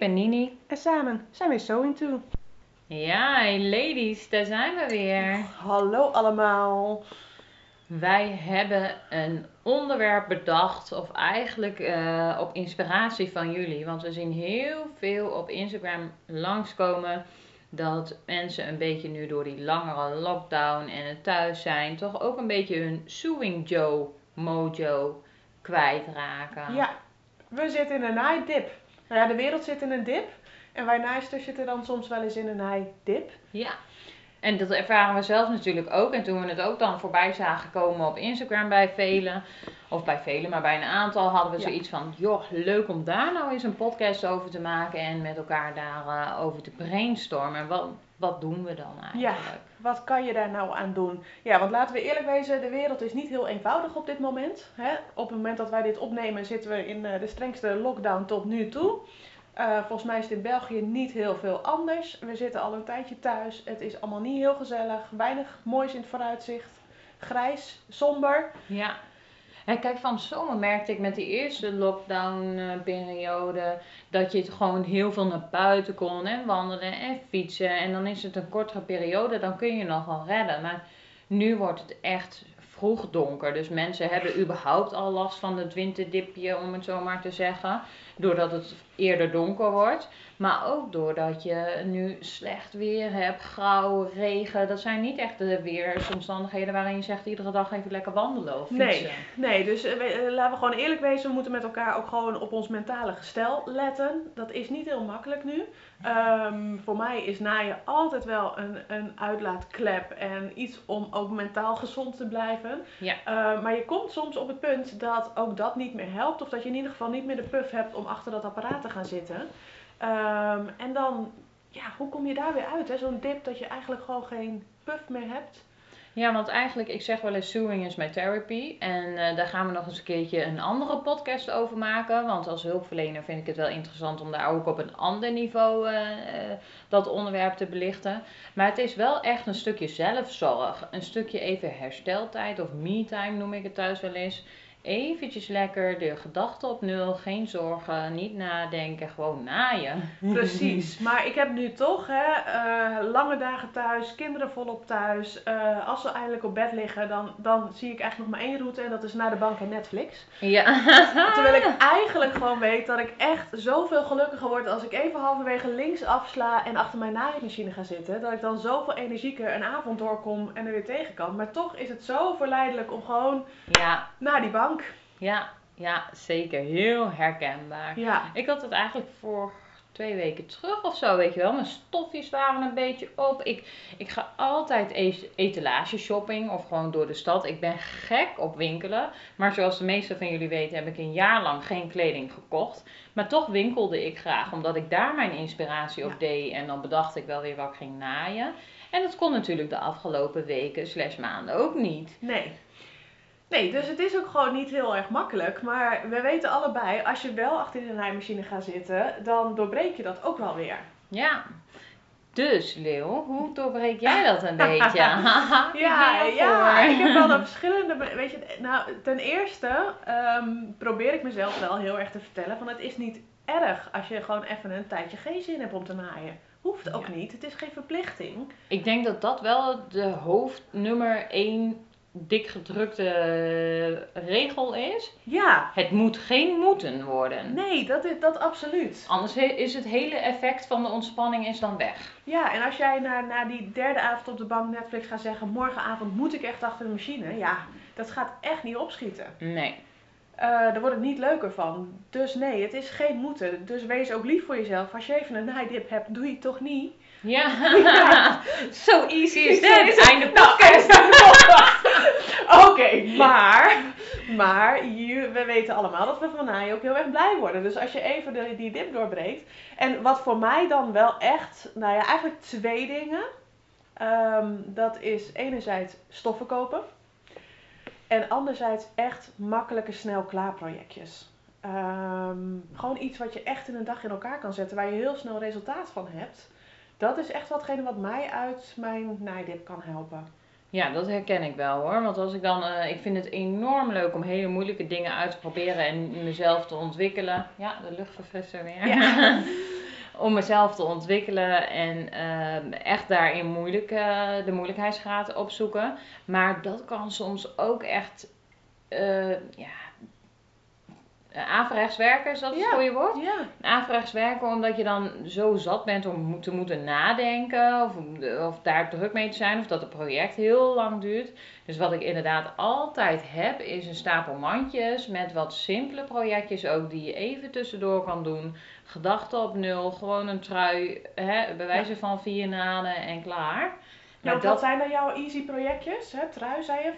ben Nini. en samen zijn we Sewing To. Ja, hey ladies, daar zijn we weer. Hallo allemaal. Wij hebben een onderwerp bedacht, of eigenlijk eh, op inspiratie van jullie. Want we zien heel veel op Instagram langskomen dat mensen een beetje nu door die langere lockdown en het thuis zijn, toch ook een beetje hun Sewing Joe mojo kwijtraken. Ja, we zitten in een naaidip. Nou ja, de wereld zit in een dip. En wij naaisters zitten dan soms wel eens in een naaidip. Ja. En dat ervaren we zelf natuurlijk ook. En toen we het ook dan voorbij zagen komen op Instagram bij velen, of bij velen, maar bij een aantal, hadden we Ja. zoiets van: joh, leuk om daar nou eens een podcast over te maken en met elkaar daarover over te brainstormen. En wat, wat doen we dan eigenlijk? Wat kan je daar nou aan doen? Ja, want laten we eerlijk wezen, de wereld is niet heel eenvoudig op dit moment. Hè? Op het moment dat wij dit opnemen zitten we in eh, de strengste lockdown tot nu toe. Eh, volgens mij is het in België niet heel veel anders. We zitten al een tijdje thuis. Het is allemaal niet heel gezellig. Weinig moois in het vooruitzicht. Grijs, somber. Ja. En kijk, van zomer merkte ik met die eerste lockdown-periode dat je gewoon heel veel naar buiten kon en wandelen en fietsen. En dan is het een kortere periode, dan kun je nog wel redden. Maar nu wordt het echt vroeg donker. Dus mensen hebben überhaupt al last van het winterdipje, om het zo maar te zeggen. Doordat het eerder donker wordt. Maar ook doordat je nu slecht weer hebt, grauw, regen. Dat zijn niet echt de weersomstandigheden waarin je zegt iedere dag even lekker wandelen of fietsen. Nee, nee dus eh, eh, laten we gewoon eerlijk wezen. We moeten met elkaar ook gewoon op ons mentale gestel letten. Dat is niet heel makkelijk nu. Ehm, voor mij is naaien altijd wel een, een uitlaatklep en iets om ook mentaal gezond te blijven. Ja. Eh, maar je komt soms op het punt dat ook dat niet meer helpt. Of dat je in ieder geval niet meer de puff hebt om achter dat apparaat te gaan zitten. Ehm, en dan, ja, hoe kom je daar weer uit? Zo'n dip dat je eigenlijk gewoon geen puff meer hebt. Ja, want eigenlijk, ik zeg wel eens, sewing is my therapy. En eh, daar gaan we nog eens een keertje een andere podcast over maken. Want als hulpverlener vind ik het wel interessant om daar ook op een ander niveau eh, eh, dat onderwerp te belichten. Maar het is wel echt een stukje zelfzorg. Een stukje even hersteltijd of me-time noem ik het thuis wel eens. Eventjes lekker de gedachten op nul, geen zorgen, niet nadenken, gewoon naaien. Precies, maar ik heb nu toch hè, eh, lange dagen thuis, kinderen volop thuis. Eh, als ze eindelijk op bed liggen, dan, dan zie ik eigenlijk nog maar één route en dat is naar de bank en Netflix. Ja. Terwijl ik eigenlijk gewoon weet dat ik echt zoveel gelukkiger word als ik even halverwege links afsla en achter mijn naaimachine ga zitten. Dat ik dan zoveel energieker een avond doorkom en er weer tegen kan. Maar toch is het zo verleidelijk om gewoon ja, naar die bank. Ja, ja, zeker. Heel herkenbaar. Ja, Ik had het eigenlijk voor twee weken terug of zo, weet je wel. Mijn stofjes waren een beetje op. Ik, ik ga altijd e- etalage shopping of gewoon door de stad. Ik ben gek op winkelen. Maar zoals de meeste van jullie weten heb ik een jaar lang geen kleding gekocht. Maar toch winkelde ik graag, omdat ik daar mijn inspiratie op Ja. deed. En dan bedacht ik wel weer wat ik ging naaien. En dat kon natuurlijk de afgelopen weken slash maanden ook niet. Nee. Nee, dus het is ook gewoon niet heel erg makkelijk. Maar we weten allebei, als je wel achter de naaimachine gaat zitten, dan doorbreek je dat ook wel weer. Ja. Dus, Leeuw, hoe doorbreek jij dat een beetje? Ja, Ja, ja, ik heb wel de verschillende. Weet je, nou, ten eerste ehm, probeer ik mezelf wel heel erg te vertellen: van het is niet erg als je gewoon even een tijdje geen zin hebt om te naaien. Hoeft ook Ja. niet, het is geen verplichting. Ik denk dat dat wel de hoofdnummer één dik gedrukte eh, regel is. Ja, Het moet geen moeten worden. nee, dat is dat absoluut. Anders is het hele effect van de ontspanning is dan weg. Ja, en als jij na, na die derde avond op de bank Netflix gaat zeggen: morgenavond moet ik echt achter de machine. Ja, dat gaat echt niet opschieten. Nee. Eh, daar wordt het niet leuker van. Dus nee, het is geen moeten. Dus wees ook lief voor jezelf. Als je even een naaidip hebt, doe je het toch niet. Ja. Zo easy is dat. Einde podcast. Oké, maar, maar je- we weten allemaal dat we van naaien ook heel erg blij worden. Dus als je even de, die dip doorbreekt. En wat voor mij dan wel echt, nou ja, eigenlijk twee dingen. Ehm, dat is enerzijds stoffen kopen. En anderzijds echt makkelijke snel klaar projectjes. Ehm, gewoon iets wat je echt in een dag in elkaar kan zetten, waar je heel snel resultaat van hebt. Dat is echt watgene wat mij uit mijn naaidip kan helpen. Ja, dat herken ik wel hoor. Want als ik dan, eh, ik vind het enorm leuk om hele moeilijke dingen uit te proberen en mezelf te ontwikkelen. Ja, de luchtverfrisser weer. Ja. om mezelf te ontwikkelen en ehm, echt daarin moeilijk, eh, de moeilijkheidsgraad opzoeken. Maar dat kan soms ook echt, eh, ja, averechts werken, is dat het Ja. goede woord? Ja. werken omdat je dan zo zat bent om te moeten nadenken of, of daar druk mee te zijn of dat het project heel lang duurt. Dus wat ik inderdaad altijd heb is een stapel mandjes met wat simpele projectjes ook die je even tussendoor kan doen. Gedachten op nul, gewoon een trui, hè, bij wijze van vier naden en klaar. Maar want wat dat, zijn dan jouw easy projectjes? Hè? Trui, zei je.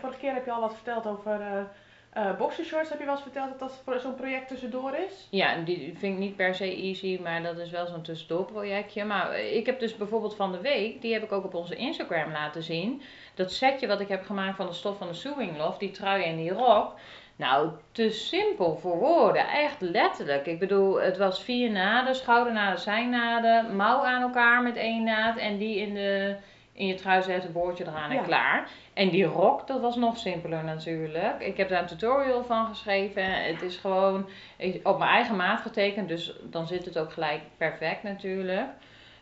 Vorige keer heb je al wat verteld over eh eh boxershorts. Heb je wel eens verteld dat dat zo'n project tussendoor is? ja, die vind ik niet per se easy, maar dat is wel zo'n tussendoor projectje. Maar ik heb dus bijvoorbeeld van de week, die heb ik ook op onze Instagram laten zien. Dat setje wat ik heb gemaakt van de stof van de Sewing Loft, die trui en die rok. Nou, te simpel voor woorden. Echt letterlijk. Ik bedoel, het was vier naden, schoudernaden, zijnaden, mouw aan elkaar met één naad en die in, de, in je trui zetten, boordje eraan en Ja. klaar. En die rok, dat was nog simpeler natuurlijk. Ik heb daar een tutorial van geschreven. Het is gewoon op mijn eigen maat getekend, dus dan zit het ook gelijk perfect natuurlijk.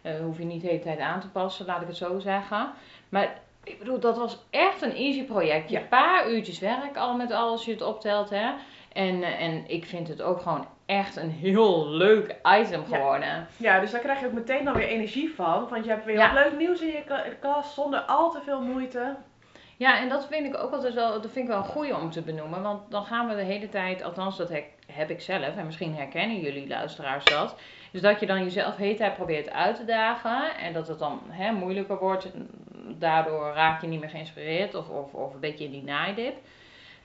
Eh hoef je niet de hele tijd aan te passen, laat ik het zo zeggen. Maar ik bedoel, dat was echt een easy projectje. Ja. Een paar uurtjes werk al met alles als je het optelt, hè. En, eh, en ik vind het ook gewoon echt een heel leuk item geworden. Ja, dus daar krijg je ook meteen dan weer energie van. Want je hebt weer Ja. wat leuk nieuws in je ka- kast zonder al te veel moeite. Ja, en dat vind ik ook altijd wel, dat vind ik wel een goeie om te benoemen. Want dan gaan we de hele tijd, althans dat heb, heb ik zelf, en misschien herkennen jullie luisteraars dat. Dus dat je dan jezelf de hele tijd probeert uit te dagen. En dat het dan hè, moeilijker wordt. Daardoor raak je niet meer geïnspireerd of, of, of een beetje in die naaidip.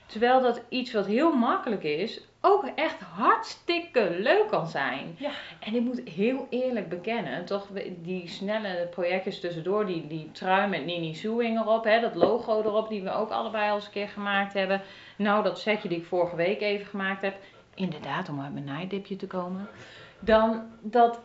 Terwijl dat iets wat heel makkelijk is, ook echt hartstikke leuk kan zijn. Ja. En ik moet heel eerlijk bekennen, toch die snelle projectjes tussendoor, die, die trui met Nini Sewing erop, hè, dat logo erop, die we ook allebei al eens een keer gemaakt hebben. Nou, dat setje die ik vorige week even gemaakt heb, inderdaad, om uit mijn naaidipje te komen. Dan, dat,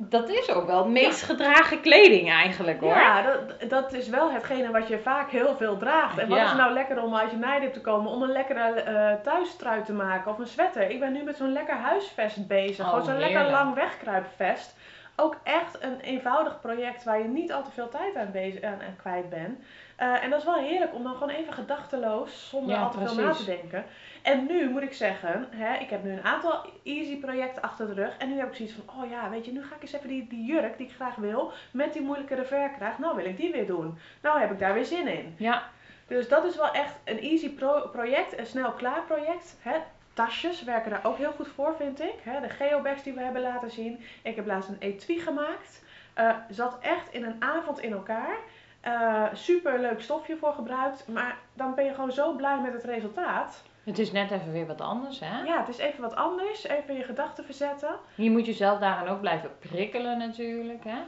dat is ook wel het meest gedragen kleding eigenlijk hoor. Ja, dat, dat is wel hetgene wat je vaak heel veel draagt. En wat Ja. is nou lekker om uit je nijdip te komen? Om een lekkere eh thuistrui te maken of een sweater. Ik ben nu met zo'n lekker huisvest bezig. Oh, Gewoon zo'n lekker lang wegkruipvest. Ook echt een eenvoudig project waar je niet al te veel tijd aan, bezig, aan, aan kwijt bent. Eh, en dat is wel heerlijk om dan gewoon even gedachteloos, zonder Ja, al te veel na te denken. En nu moet ik zeggen, hè, ik heb nu een aantal easy projecten achter de rug. En nu heb ik zoiets van, oh ja, weet je, nu ga ik eens even die, die jurk die ik graag wil, met die moeilijke reverkrijg, nou wil ik die weer doen. Nou heb ik daar weer zin in. Ja, Dus dat is wel echt een easy pro- project, een snel klaar project. Hè. Tasjes werken daar ook heel goed voor, vind ik. Hè. De geobags die we hebben laten zien. Ik heb laatst een etui gemaakt. Eh, zat echt in een avond in elkaar. Eh super leuk stofje voor gebruikt. Maar dan ben je gewoon zo blij met het resultaat. het is net even weer wat anders hè. Ja, het is even wat anders. Even je gedachten verzetten. Je moet jezelf daarin ook blijven prikkelen natuurlijk hè.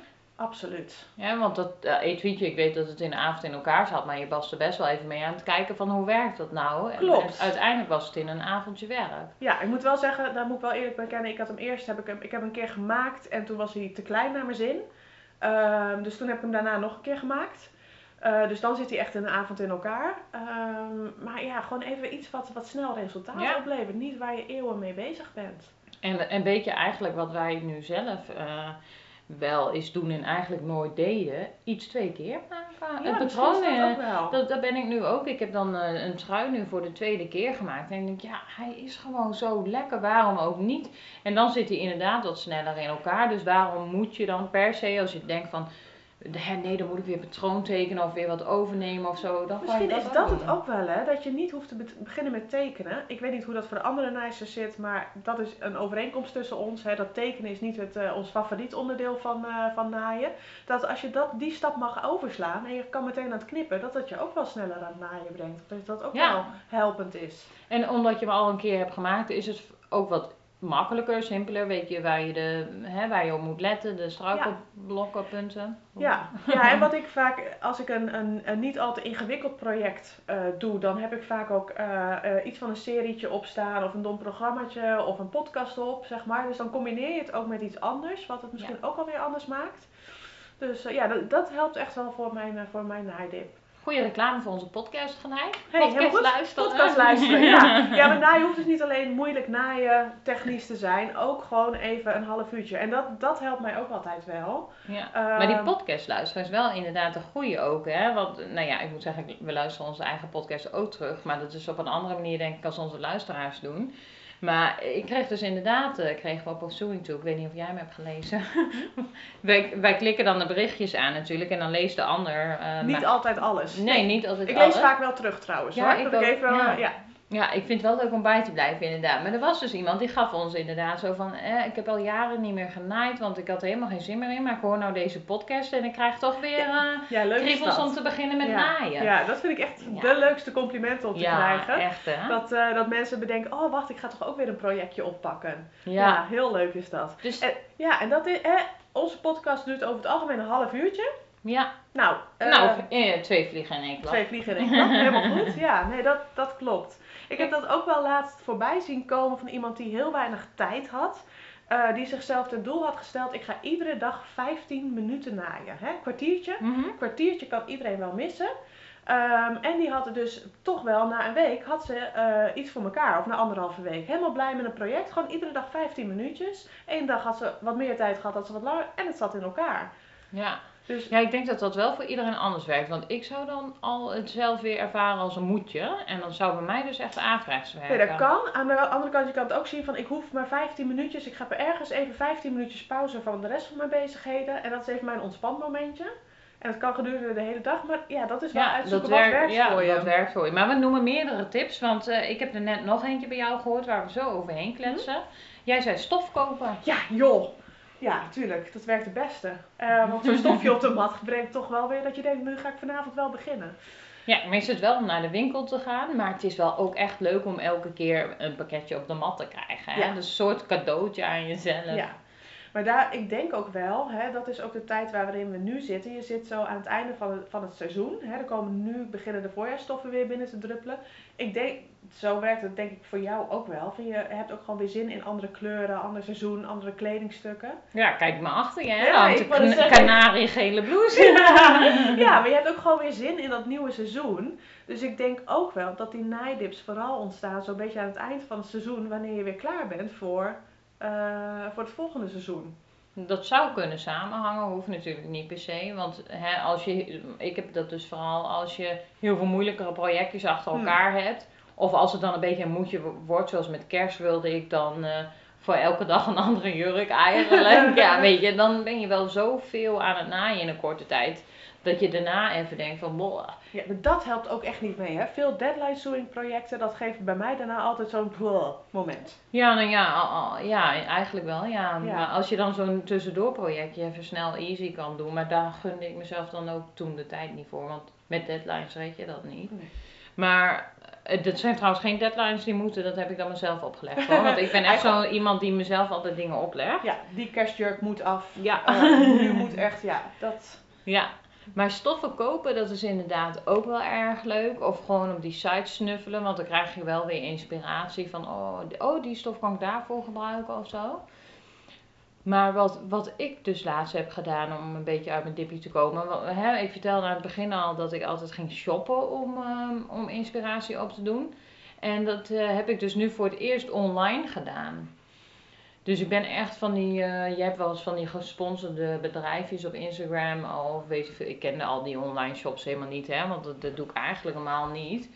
Absoluut. Ja, want dat uh, etuietje, ik weet dat het in de avond in elkaar zat, maar je was er best wel even mee aan het kijken van hoe werkt dat nou. Klopt. En uiteindelijk was het in een avondje werk. Ja, ik moet wel zeggen, daar moet ik wel eerlijk bekennen. Ik had hem eerst, heb ik hem, ik heb hem een keer gemaakt en toen was hij te klein naar mijn zin. Ehm, dus toen heb ik hem daarna nog een keer gemaakt. Eh, dus dan zit hij echt in een avond in elkaar. Ehm, maar ja, gewoon even iets wat, wat snel resultaat Ja. oplevert. Niet waar je eeuwen mee bezig bent. En, en weet je eigenlijk wat wij nu zelf eh, wel eens doen en eigenlijk nooit deden? Iets twee keer maken. Ja, misschien patroon. is dat ook wel. Dat, dat ben ik nu ook. Ik heb dan eh, een trui nu voor de tweede keer gemaakt. En ik denk, ja, hij is gewoon zo lekker. Waarom ook niet? En dan zit hij inderdaad wat sneller in elkaar. Dus waarom moet je dan per se, als je denkt van... Nee, dan moet ik weer patroon tekenen of weer wat overnemen of zo. Dan Misschien is ook dat doen. het ook wel, hè? Dat je niet hoeft te be- beginnen met tekenen. Ik weet niet hoe dat voor de andere naaisters zit, maar dat is een overeenkomst tussen ons. Hè? Dat tekenen is niet het, eh, ons favoriet onderdeel van, eh, van naaien. Dat als je dat, die stap mag overslaan en je kan meteen aan het knippen, dat dat je ook wel sneller aan het naaien brengt. Dat dat ook Ja. wel helpend is. En omdat je hem al een keer hebt gemaakt, is het ook wat makkelijker, simpeler. Weet je waar je, de, hè, waar je op moet letten, de struikelblokken, punten. Ja, ja en wat ik vaak, als ik een, een, een niet al te ingewikkeld project eh, doe, dan heb ik vaak ook eh, eh, iets van een serietje opstaan of een dom programmaatje of een podcast op, zeg maar. Dus dan combineer je het ook met iets anders, wat het misschien ook alweer anders maakt. Dus ja, dat, dat helpt echt wel voor mijn, voor mijn naaidip. Goede reclame voor onze podcast gelijk. Hey, podcast luisteren. Podcast luisteren, ja. Ja, maar naaien hoeft dus niet alleen moeilijk naaien technisch te zijn. Ook gewoon even een half uurtje. En dat, dat helpt mij ook altijd wel. Ja. Ehm, Maar die podcast luisteren is wel inderdaad een goede ook, hè? Want, nou ja, ik moet zeggen, we luisteren onze eigen podcast ook terug. Maar dat is op een andere manier, denk ik, als onze luisteraars doen. Maar ik kreeg dus inderdaad, eh, kregen we op Pursuing toe, ik weet niet of jij hem hebt gelezen. wij, wij klikken dan de berichtjes aan natuurlijk en dan leest de ander. eh, Niet maar- altijd alles. Nee, niet altijd Ik lees alles. vaak wel terug trouwens. Ja, hoor. ik dat ik ook. even, Ja. ja. Ja. Ja, ik vind het wel leuk om bij te blijven inderdaad. Maar er was dus iemand die gaf ons inderdaad zo van, eh, ik heb al jaren niet meer genaaid, want ik had er helemaal geen zin meer in. Maar ik hoor nou deze podcast en ik krijg toch weer eh Ja, leuk is kriebels om te beginnen met ja. naaien. Ja, dat vind ik echt Ja. de leukste complimenten om te Ja, krijgen. echt hè? Dat, eh, dat mensen bedenken, oh wacht, ik ga toch ook weer een projectje oppakken. Ja, Ja. heel leuk is dat. Dus En, ja, en dat is, eh, onze podcast duurt over het algemeen een half uurtje. Ja, Nou, eh, nou, eh, twee vliegen in één klap. twee vliegen in één klap, helemaal goed. Ja, nee, dat, dat klopt. Ik heb dat ook wel laatst voorbij zien komen van iemand die heel weinig tijd had. eh, die zichzelf ten doel had gesteld, ik ga iedere dag 15 minuten naaien. Hè? Kwartiertje. Mhm. Kwartiertje kan iedereen wel missen. Ehm, en die had dus toch wel na een week had ze eh, iets voor elkaar, of na anderhalve week. Helemaal blij met een project. Gewoon iedere dag 15 minuutjes. Eén dag had ze wat meer tijd gehad, had ze wat langer. En het zat in elkaar. Ja. Dus ja, ik denk dat dat wel voor iedereen anders werkt. Want ik zou dan al het zelf weer ervaren als een moedje. En dan zou bij mij dus echt averechts werken. nee, dat kan. Aan de andere kant, je kan het ook zien van ik hoef maar 15 minuutjes. Ik ga er ergens even 15 minuutjes pauze van de rest van mijn bezigheden. En dat is even mijn ontspanmomentje. En dat kan gedurende de hele dag. Maar ja, dat is wel Ja, uitzoeken wat werkt, werkt ja, voor je. dat werkt voor je. Maar we noemen meerdere tips, want eh, ik heb er net nog eentje bij jou gehoord waar we zo overheen kletsen. Jij zei stof kopen. Ja, joh. Ja, tuurlijk. Dat werkt het beste. Eh, want zo'n stofje op de mat brengt toch wel weer dat je denkt, nu ga ik vanavond wel beginnen. Ja, maar is het wel om naar de winkel te gaan, maar het is wel ook echt leuk om elke keer een pakketje op de mat te krijgen. Hè? Ja. Dus een soort cadeautje aan jezelf. Ja. Maar daar, ik denk ook wel, hè, dat is ook de tijd waarin we nu zitten. Je zit zo aan het einde van het, van het seizoen. Hè, er komen nu beginnen de voorjaarstoffen weer binnen te druppelen. Ik denk, zo werkt het denk ik voor jou ook wel. Van je hebt ook gewoon weer zin in andere kleuren, ander seizoen, andere kledingstukken. Ja, kijk maar achter je, hè? Ja, Ja, ik een kan- kanariegele blouse. ja, maar je hebt ook gewoon weer zin in dat nieuwe seizoen. Dus ik denk ook wel dat die naaidips vooral ontstaan zo'n beetje aan het eind van het seizoen. Wanneer je weer klaar bent voor, eh, voor het volgende seizoen. Dat zou kunnen samenhangen, hoeft natuurlijk niet per se. Want hè, als je, ik heb dat dus vooral als je heel veel moeilijkere projectjes achter Hmm. elkaar hebt. Of als het dan een beetje een moedje wo- wordt, zoals met kerst wilde ik dan eh, voor elke dag een andere jurk eigenlijk. ja, weet je, dan ben je wel zoveel aan het naaien in een korte tijd. Dat je daarna even denkt van, boah, Ja, maar dat helpt ook echt niet mee. Hè? Veel deadline sewing projecten, dat geeft bij mij daarna altijd zo'n moment. Ja, nou ja, ja, eigenlijk wel. Ja. Ja. Maar als je dan zo'n tussendoor projectje even snel easy kan doen, maar daar gunde ik mezelf dan ook toen de tijd niet voor. Want met deadlines weet je dat niet. Nee. Maar dat zijn trouwens geen deadlines die moeten, dat heb ik dan mezelf opgelegd. Hoor. Want ik ben echt zo iemand die mezelf altijd dingen oplegt. Ja, die kerstjurk moet af. Ja. Eh, nu moet echt, ja, dat... Ja, maar stoffen kopen, dat is inderdaad ook wel erg leuk. Of gewoon op die site snuffelen, want dan krijg je wel weer inspiratie van, oh, oh die stof kan ik daarvoor gebruiken of zo. Maar wat, wat ik dus laatst heb gedaan om een beetje uit mijn dippie te komen. Hè, ik vertelde aan het begin al dat ik altijd ging shoppen om, ehm, om inspiratie op te doen. En dat eh, heb ik dus nu voor het eerst online gedaan. Dus ik ben echt van die, eh je hebt wel eens van die gesponsorde bedrijfjes op Instagram of weet je. Ik kende al die online shops helemaal niet, hè, want dat, dat doe ik eigenlijk helemaal niet.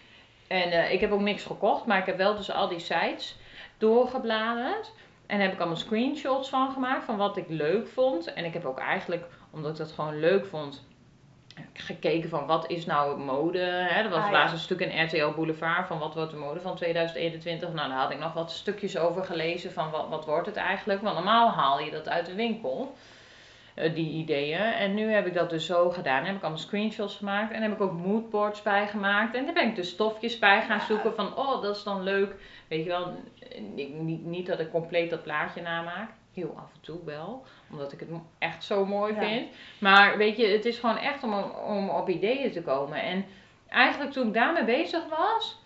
En eh, ik heb ook niks gekocht, maar ik heb wel dus al die sites doorgebladerd. En daar heb ik allemaal screenshots van gemaakt van wat ik leuk vond. En ik heb ook eigenlijk, omdat ik dat gewoon leuk vond, gekeken van wat is nou mode. Hè? Er was Ah, ja. laatst een stuk in RTL Boulevard van wat wordt de mode van 2021. Nou, daar had ik nog wat stukjes over gelezen van wat, wat wordt het eigenlijk. Want normaal haal je dat uit de winkel, die ideeën. En nu heb ik dat dus zo gedaan. Dan heb ik allemaal screenshots gemaakt en heb ik ook moodboards bij gemaakt. En daar ben ik dus stofjes bij gaan zoeken van, oh, dat is dan leuk. Weet je wel, niet, niet dat ik compleet dat plaatje namaak. Heel af en toe wel, omdat ik het echt zo mooi Ja. vind. Maar weet je, het is gewoon echt om, om op ideeën te komen. En eigenlijk toen ik daarmee bezig was,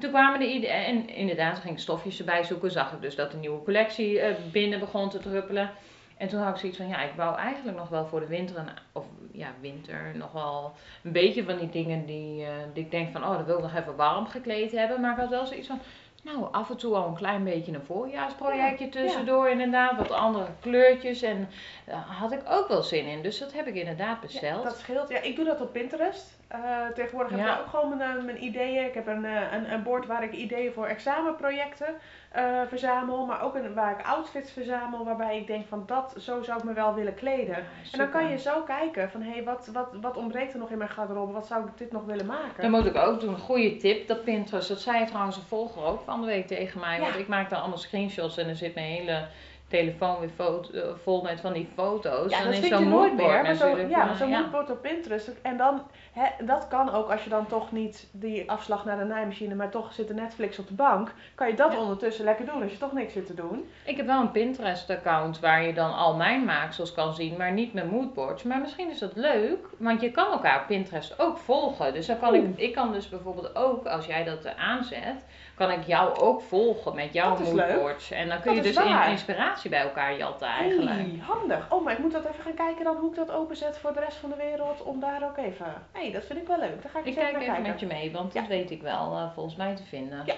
toen kwamen de ideeën. En inderdaad, ging ik stofjes erbij zoeken. Zag ik dus dat de nieuwe collectie eh, binnen begon te druppelen. En toen had ik zoiets van, ja, ik wou eigenlijk nog wel voor de winter, een, of ja, winter, nog wel een beetje van die dingen die, uh, die ik denk van, oh, dat wil ik nog even warm gekleed hebben. Maar ik had wel zoiets van, nou, af en toe al een klein beetje een voorjaarsprojectje tussendoor, inderdaad. Wat andere kleurtjes. En daar had ik ook wel zin in. Dus dat heb ik inderdaad besteld. Ja, dat scheelt. Ja, ik doe dat op Pinterest. Uh, tegenwoordig heb ik ook gewoon mijn, mijn, ideeën. Ik heb een, een, een bord waar ik ideeën voor examenprojecten uh, verzamel, maar ook een, waar ik outfits verzamel, waarbij ik denk van dat, zo zou ik me wel willen kleden. en dan kan je zo kijken van hé, hey, wat, wat, wat ontbreekt er nog in mijn garderobe, wat zou ik dit nog willen maken? Dan moet ik ook doen, een goede tip, dat Pinterest, dat zei trouwens een volger ook van de week tegen mij, want ik maak dan allemaal screenshots en er zit mijn hele telefoon weer foto, eh, vol met van die foto's. Ja, dan is zo'n moodboard natuurlijk. Zo, ja, zo'n moodboard op Pinterest. En dan, hè, dat kan ook als je dan toch niet die afslag naar de naaimachine, maar toch zit de Netflix op de bank. Kan je dat ondertussen lekker doen als je toch niks zit te doen. Ik heb wel een Pinterest account waar je dan al mijn maaksels kan zien, maar niet mijn moodboards. Maar misschien is dat leuk, want je kan elkaar op Pinterest ook volgen. Dus dan kan ik, ik kan dus bijvoorbeeld ook, als jij dat aanzet, kan ik jou ook volgen met jouw moodboards. En dan kun je dus in inspiratie bij elkaar jatten eigenlijk. Hey, handig. Oh, maar ik moet dat even gaan kijken dan hoe ik dat openzet voor de rest van de wereld. Om daar ook even... hey, dat vind ik wel leuk. Dan ga ik, ik kijk even met je mee, want dat weet ik wel uh, volgens mij te vinden. Ja.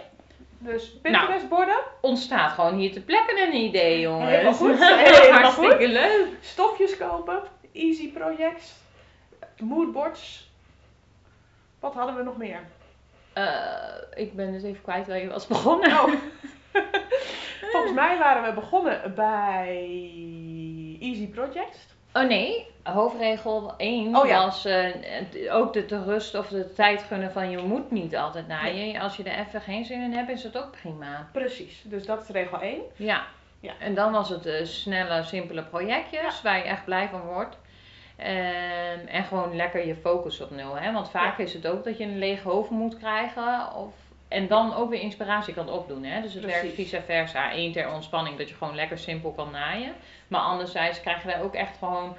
Dus Pinterest borden? Nou, ontstaat gewoon hier te plekken een idee, jongens. Helemaal goed. Helemaal Hartstikke goed. leuk. Stofjes kopen. Easy projects. Moodboards. Wat hadden we nog meer? Uh, ik ben dus even kwijt waar je was begonnen. Oh. Volgens mij waren we begonnen bij Easy Projects. Oh nee, hoofdregel 1 oh, ja. was uh, ook de, de rust of de tijd gunnen van je moet niet altijd naaien. Als je er even geen zin in hebt, is het ook prima. Precies, dus dat is regel 1. Ja. ja. En dan was het uh, snelle, simpele projectjes waar je echt blij van wordt. Um, en gewoon lekker je focus op nul. Hè? Want vaak is het ook dat je een leeg hoofd moet krijgen. Of, en dan ook weer inspiratie kan opdoen. Hè? Dus het Precies. werkt vice versa. Eén ter ontspanning, dat je gewoon lekker simpel kan naaien. Maar anderzijds krijgen wij ook echt gewoon...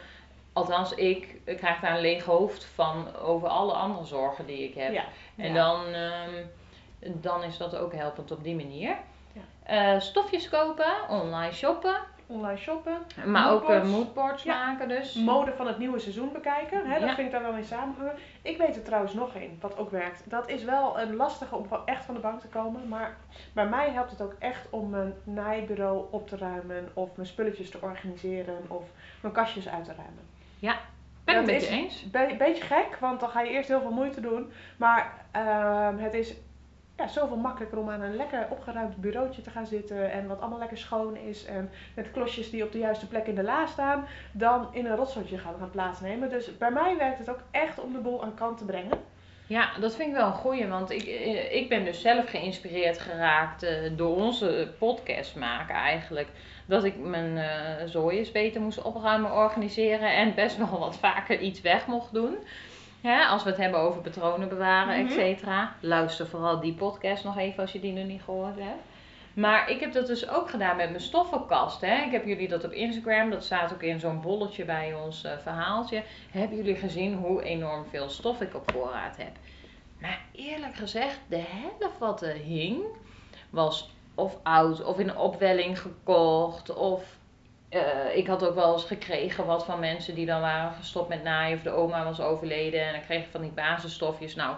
Althans, ik krijg daar een leeg hoofd van over alle andere zorgen die ik heb. Ja. En Dan, um, dan is dat ook helpend op die manier. Ja. Uh, stofjes kopen, online shoppen online shoppen. Maar ook uh, moodboards maken dus. Mode van het nieuwe seizoen bekijken. Hè, dat vind ik daar wel in samenhangen. Ik weet er trouwens nog één, wat ook werkt. Dat is wel een lastige om echt van de bank te komen. Maar bij mij helpt het ook echt om mijn naaibureau op te ruimen. Of mijn spulletjes te organiseren. Of mijn kastjes uit te ruimen. Ja, ben ik het eens. Een beetje gek, want dan ga je eerst heel veel moeite doen. Maar uh, het is ja, zoveel makkelijker om aan een lekker opgeruimd bureautje te gaan zitten. En wat allemaal lekker schoon is. En met klosjes die op de juiste plek in de la staan. Dan in een rotzotje gaan, gaan plaatsnemen. Dus bij mij werkt het ook echt om de boel aan kant te brengen. Ja, dat vind ik wel een goeie. Want ik, eh, ik ben dus zelf geïnspireerd geraakt uh, door onze podcast maken eigenlijk. Dat ik mijn uh, zooiers beter moest opruimen, organiseren. En best wel wat vaker iets weg mocht doen. Ja, als we het hebben over patronen bewaren, mm et cetera. Luister vooral die podcast nog even als je die nog niet gehoord hebt. Maar ik heb dat dus ook gedaan met mijn stoffenkast. Hè. Ik heb jullie dat op Instagram, dat staat ook in zo'n bolletje bij ons uh, verhaaltje. Hebben jullie gezien hoe enorm veel stof ik op voorraad heb? Maar eerlijk gezegd, de helft wat er hing, was of oud of in opwelling gekocht of uh, ik had ook wel eens gekregen wat van mensen die dan waren gestopt met naaien of de oma was overleden en dan kreeg je van die basisstofjes. Nou,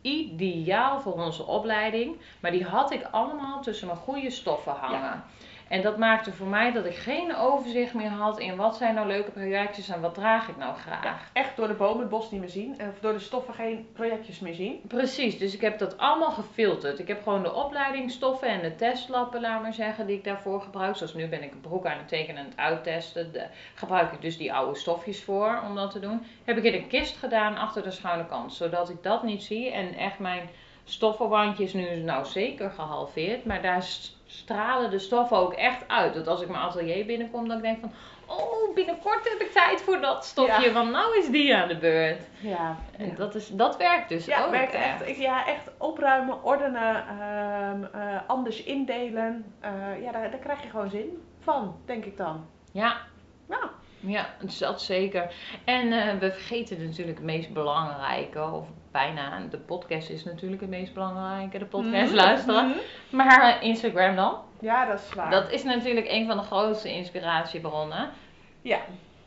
ideaal voor onze opleiding, maar die had ik allemaal tussen mijn goede stoffen hangen. En dat maakte voor mij dat ik geen overzicht meer had in wat zijn nou leuke projectjes en wat draag ik nou graag. echt door de bomen het bos niet meer zien en door de stoffen geen projectjes meer zien. Precies, dus ik heb dat allemaal gefilterd. Ik heb gewoon de opleidingsstoffen en de testlappen, laat maar zeggen, die ik daarvoor gebruik. Zoals nu ben ik een broek aan het tekenen en het uittesten. De, gebruik ik dus die oude stofjes voor om dat te doen. Heb ik in een kist gedaan achter de schuine kant, zodat ik dat niet zie en echt mijn stoffenwandje is nu nou zeker gehalveerd, maar daar stralen de stoffen ook echt uit. Dat als ik mijn atelier binnenkom, dan denk ik van, oh, binnenkort heb ik tijd voor dat stofje, want nou is die aan de beurt. Ja. En Dat, is, dat werkt dus ja, ook. Werkt echt. echt. Ja, echt opruimen, ordenen, ehm, eh, anders indelen. Uh, ja, daar, daar krijg je gewoon zin van, denk ik dan. Ja. Ja. Ja, dat zeker. En uh, we vergeten natuurlijk het meest belangrijke, of bijna, de podcast is natuurlijk het meest belangrijke, de podcast mhm. luisteren. Mhm. Maar Instagram dan? Ja, dat is waar. Dat is natuurlijk een van de grootste inspiratiebronnen. Ja.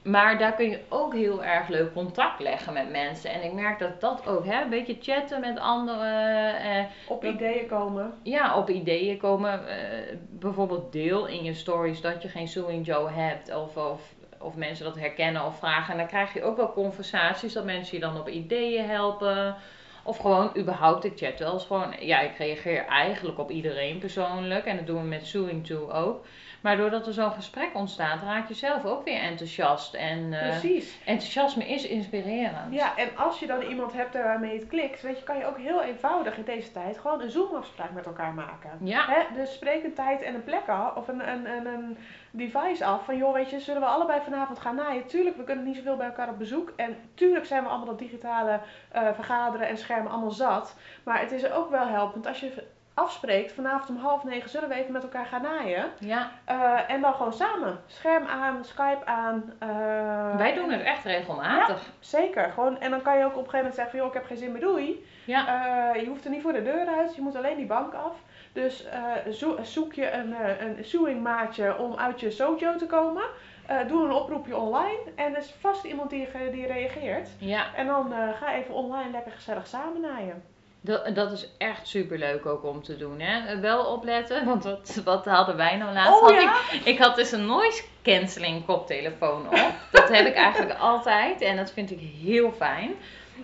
Maar daar kun je ook heel erg leuk contact leggen met mensen. En ik merk dat dat ook, hè, een beetje chatten met anderen. Eh, Op Dat- ideeën komen. ja, op ideeën komen. eh, bijvoorbeeld deel in je stories dat je geen Suing Joe hebt. Of, of, of mensen dat herkennen of vragen. En dan krijg je ook wel conversaties dat mensen je dan op ideeën helpen. Of gewoon überhaupt, ik chat wel eens gewoon. Ja, ik reageer eigenlijk op iedereen persoonlijk. En dat doen we met Suing Too ook. Maar doordat er zo'n gesprek ontstaat, raak je zelf ook weer enthousiast. En eh, Precies. enthousiasme is inspirerend. Ja, en als je dan iemand hebt waarmee het klikt, weet je, kan je ook heel eenvoudig in deze tijd gewoon een Zoom-afspraak met elkaar maken. Ja. Hè, dus spreek een tijd en een plek af, of een, een, een, een device af. Van joh, weet je, zullen we allebei vanavond gaan naaien? Tuurlijk, we kunnen niet zoveel bij elkaar op bezoek. En tuurlijk zijn we allemaal dat digitale eh, vergaderen en schermen allemaal zat. Maar het is ook wel helpend als je afspreekt, vanavond om half negen zullen we even met elkaar gaan naaien. ja. Eh, en dan gewoon samen. Scherm aan, Skype aan. eh, Wij doen het echt regelmatig. Zeker, gewoon, en dan kan je ook op een gegeven moment zeggen van joh, ik heb geen zin meer, doei. Ja. Je hoeft er niet voor de deur uit, je moet alleen die bank af. Dus eh, zo- zoek je een, eh, een suing maatje om uit je sojo te komen. Eh, doe een oproepje online en er is vast iemand die, die reageert. ja. En dan ga even online lekker gezellig samen naaien. Dat, dat is echt super leuk ook om te doen. Hè? Wel opletten, want wat, wat hadden wij nou laatst? Oh Had ja? ik, ik had dus een noise cancelling koptelefoon op. Dat heb ik eigenlijk altijd en dat vind ik heel fijn.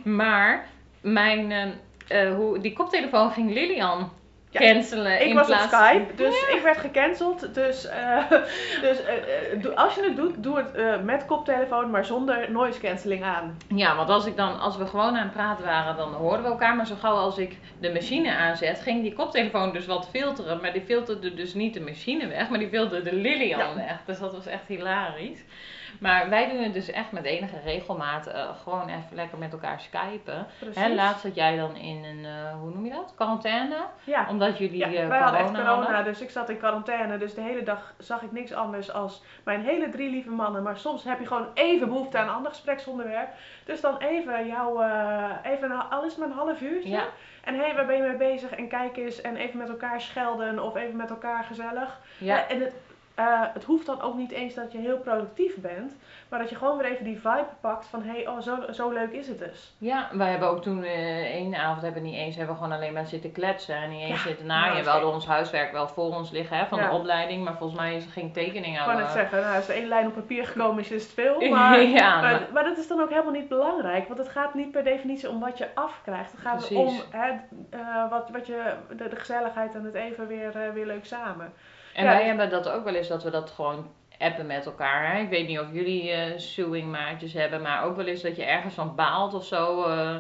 Maar mijn, hoe, die koptelefoon ging Lilian Ja, cancelen Ik in was op Skype, dus ik werd gecanceld. Dus, eh, dus eh, eh, als je het doet, doe het met koptelefoon, maar zonder noise cancelling aan. Ja, want als, ik dan, als we gewoon aan het praten waren, dan hoorden we elkaar. Maar zo gauw als ik de machine aanzet, ging die koptelefoon dus wat filteren. Maar die filterde dus niet de machine weg, maar die filterde Lilian Ja. weg. Dus dat was echt hilarisch. Maar wij doen het dus echt met enige regelmaat eh, gewoon even lekker met elkaar skypen. Precies. Hè, laatst zat jij dan in een, eh, hoe noem je dat? Quarantaine? Ja. Omdat jullie Ja, eh, wij hadden echt corona hadden. dus ik zat in quarantaine. Dus de hele dag zag ik niks anders als mijn hele drie lieve mannen. Maar soms heb je gewoon even behoefte aan een ander gespreksonderwerp. Dus dan even jouw, eh, even al is maar een half uurtje. Ja. En hé, hey, waar ben je mee bezig? En kijk eens. En even met elkaar schelden of even met elkaar gezellig. Ja. En het, eh, het hoeft dan ook niet eens dat je heel productief bent. Maar dat je gewoon weer even die vibe pakt van hé, hey, oh zo, zo leuk is het dus. Ja, wij hebben ook toen eh één avond hebben we niet eens, hebben we gewoon alleen maar zitten kletsen en niet eens Ja, zitten nou, naaien. dat we hadden ons huiswerk wel voor ons liggen hè, van Ja. de opleiding, maar volgens mij is er geen tekening Ik aan. kan het eh, zeggen, nou, als er één lijn op papier gekomen is, is het veel. Maar, ja, maar, maar- maar dat is dan ook helemaal niet belangrijk. Want het gaat niet per definitie om wat je afkrijgt. Het gaat Precies. om hè, wat, wat je, de, de gezelligheid en het even weer, weer leuk samen. En Ja. wij hebben dat ook wel eens dat we dat gewoon appen met elkaar. Hè? Ik weet niet of jullie eh suing maatjes hebben, maar ook wel eens dat je ergens van baalt of zo. eh,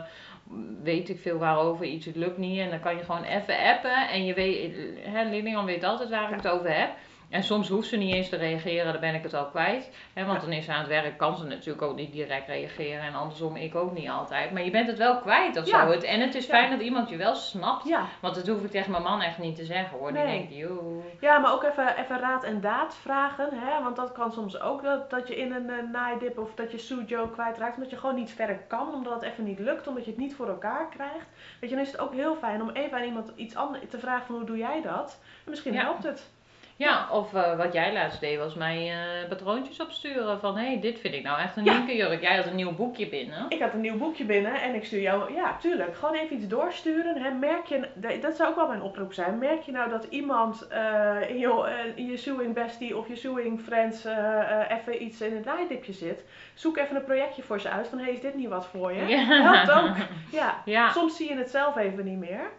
weet ik veel waarover, iets het lukt niet. En dan kan je gewoon even appen en je weet, hè, Lilian weet altijd waar ik het over heb. En soms hoeft ze niet eens te reageren, dan ben ik het al kwijt. Hè, want dan is ze aan het werk, kan ze natuurlijk ook niet direct reageren. En andersom, ik ook niet altijd. Maar je bent het wel kwijt of Ja. zo. Het, en het is Ja. fijn dat iemand je wel snapt. Ja, Want dat hoef ik tegen mijn man echt niet te zeggen hoor. Die Nee. denkt, joh. ja maar ook even, even raad en daad vragen. Hè? Want dat kan soms ook dat, dat je in een uh, naaidip of dat je sujo kwijtraakt. Omdat je gewoon niet verder kan, omdat het even niet lukt, omdat je het niet voor elkaar krijgt. Weet je, dan is het ook heel fijn om even aan iemand iets anders te vragen van hoe doe jij dat? En misschien helpt het. Ja, of eh, wat jij laatst deed was mij eh, patroontjes opsturen van hé, hey, dit vind ik nou echt een Ja. jurk. Jij had een nieuw boekje binnen. Ik had een nieuw boekje binnen en ik stuur jou, ja, tuurlijk, gewoon even iets doorsturen. Hè. Merk je, dat zou ook wel mijn oproep zijn. Merk je nou dat iemand eh, in, je, in je bestie of je suing friends even iets in het naaidipje zit? Zoek even een projectje voor ze uit van, hé, hey, is dit niet wat voor je? Helpt ook. Ja. Ja, Soms zie je het zelf even niet meer.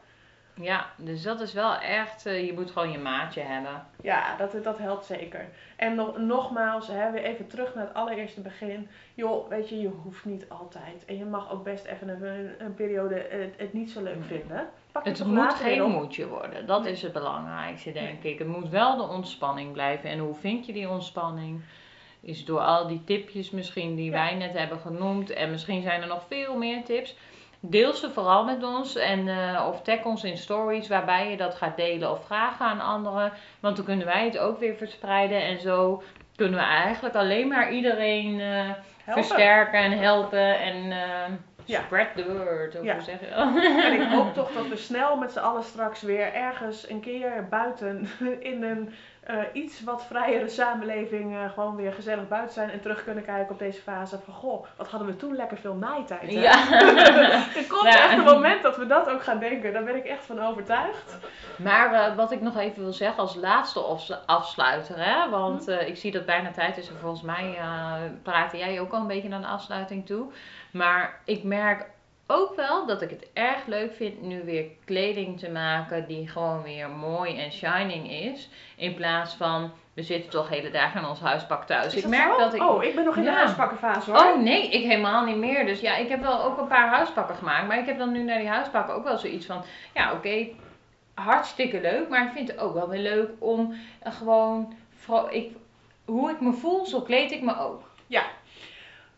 Ja, dus dat is wel echt, eh, je moet gewoon je maatje hebben. Ja, dat, dat helpt zeker. En nog, nogmaals, hè, weer even terug naar het allereerste begin. Joh, weet je, je hoeft niet altijd. En je mag ook best even een, een, periode het, het niet zo leuk vinden. Pak Het moet geen moedje worden. Dat Nee. is het belangrijkste, denk ik. Het moet wel de ontspanning blijven. En hoe vind je die ontspanning? Is door al die tipjes misschien die Ja. wij net hebben genoemd. En misschien zijn er nog veel meer tips. Deel ze vooral met ons. En, eh, of tag ons in stories waarbij je dat gaat delen of vragen aan anderen. Want dan kunnen wij het ook weer verspreiden. En zo kunnen we eigenlijk alleen maar iedereen eh, versterken en helpen. En eh, Ja. spread the word. Of Ja. hoe zeg je En ik hoop toch dat we snel met z'n allen straks weer ergens een keer buiten in een eh, iets wat vrijere samenleving eh, gewoon weer gezellig buiten zijn en terug kunnen kijken op deze fase van goh, wat hadden we toen lekker veel naaitijd. Hè? Ja. er komt Ja. echt een moment dat we dat ook gaan denken, daar ben ik echt van overtuigd. Maar eh, wat ik nog even wil zeggen als laatste afs- afsluiter, hè? want eh, ik zie dat bijna tijd is en volgens mij praatte jij ook al een beetje naar de afsluiting toe. Maar ik merk ook wel dat ik het erg leuk vind nu weer kleding te maken die gewoon weer mooi en shining is. In plaats van, we zitten toch hele dagen in ons huispak thuis. Is ik merk zo? dat ik... Oh, ik ben nog in de Ja. huispakkenfase hoor. Oh nee, ik helemaal niet meer. Dus ja, ik heb wel ook een paar huispakken gemaakt. Maar ik heb dan nu naar die huispakken ook wel zoiets van... Ja, oké, hartstikke leuk. Maar ik vind het ook wel weer leuk om eh, gewoon... Ik, hoe ik me voel, zo kleed ik me ook.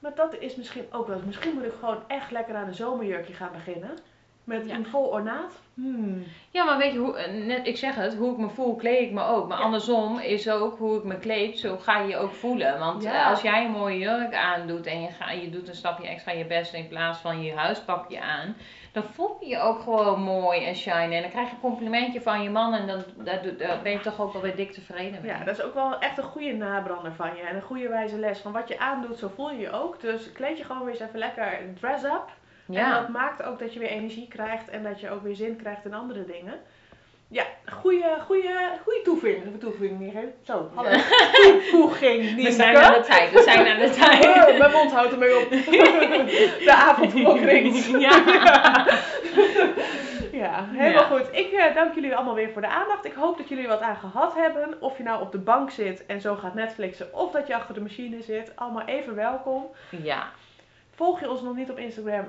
Maar dat is misschien ook wel. Misschien moet ik gewoon echt lekker aan een zomerjurkje gaan beginnen. Met Ja. een vol ornaat. Hmm. Ja, maar weet je, hoe, eh, net, ik zeg het, hoe ik me voel, kleed ik me ook. Maar Ja. andersom is ook hoe ik me kleed, zo ga je je ook voelen. Want Ja. eh, als jij een mooie jurk aandoet en je, ga, je doet een stapje extra je best in plaats van je huispakje aan, dan voel je je ook gewoon mooi en shiny. En dan krijg je een complimentje van je man en dan daar, ben je toch ook wel weer dik tevreden mee. Ja, dat is ook wel echt een goede nabrander van je. En een goede wijze les. Van wat je aandoet, zo voel je je ook. Dus kleed je gewoon weer eens even lekker dress up. En dat maakt ook dat je weer energie krijgt. En dat je ook weer zin krijgt in andere dingen. Ja, goede, goede, goede toevoeging. Toevoeging. Zo, hallo. Toevoeging, We Nienke. zijn aan de tijd, we zijn aan de tijd. Oh, mijn mond houdt ermee op. De avondklok ringt. Ja. Ja, helemaal Ja. goed. Ik eh, dank jullie allemaal weer voor de aandacht. Ik hoop dat jullie wat aan gehad hebben. Of je nou op de bank zit en zo gaat Netflixen. Of dat je achter de machine zit. Allemaal even welkom. ja. Volg je ons nog niet op Instagram?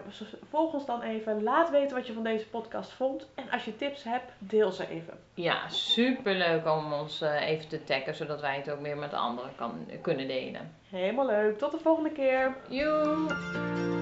Volg ons dan even. Laat weten wat je van deze podcast vond. En als je tips hebt, deel ze even. Ja, superleuk om ons eh, even te taggen, zodat wij het ook weer met anderen kan, kunnen delen. Helemaal leuk. Tot de volgende keer. Joe!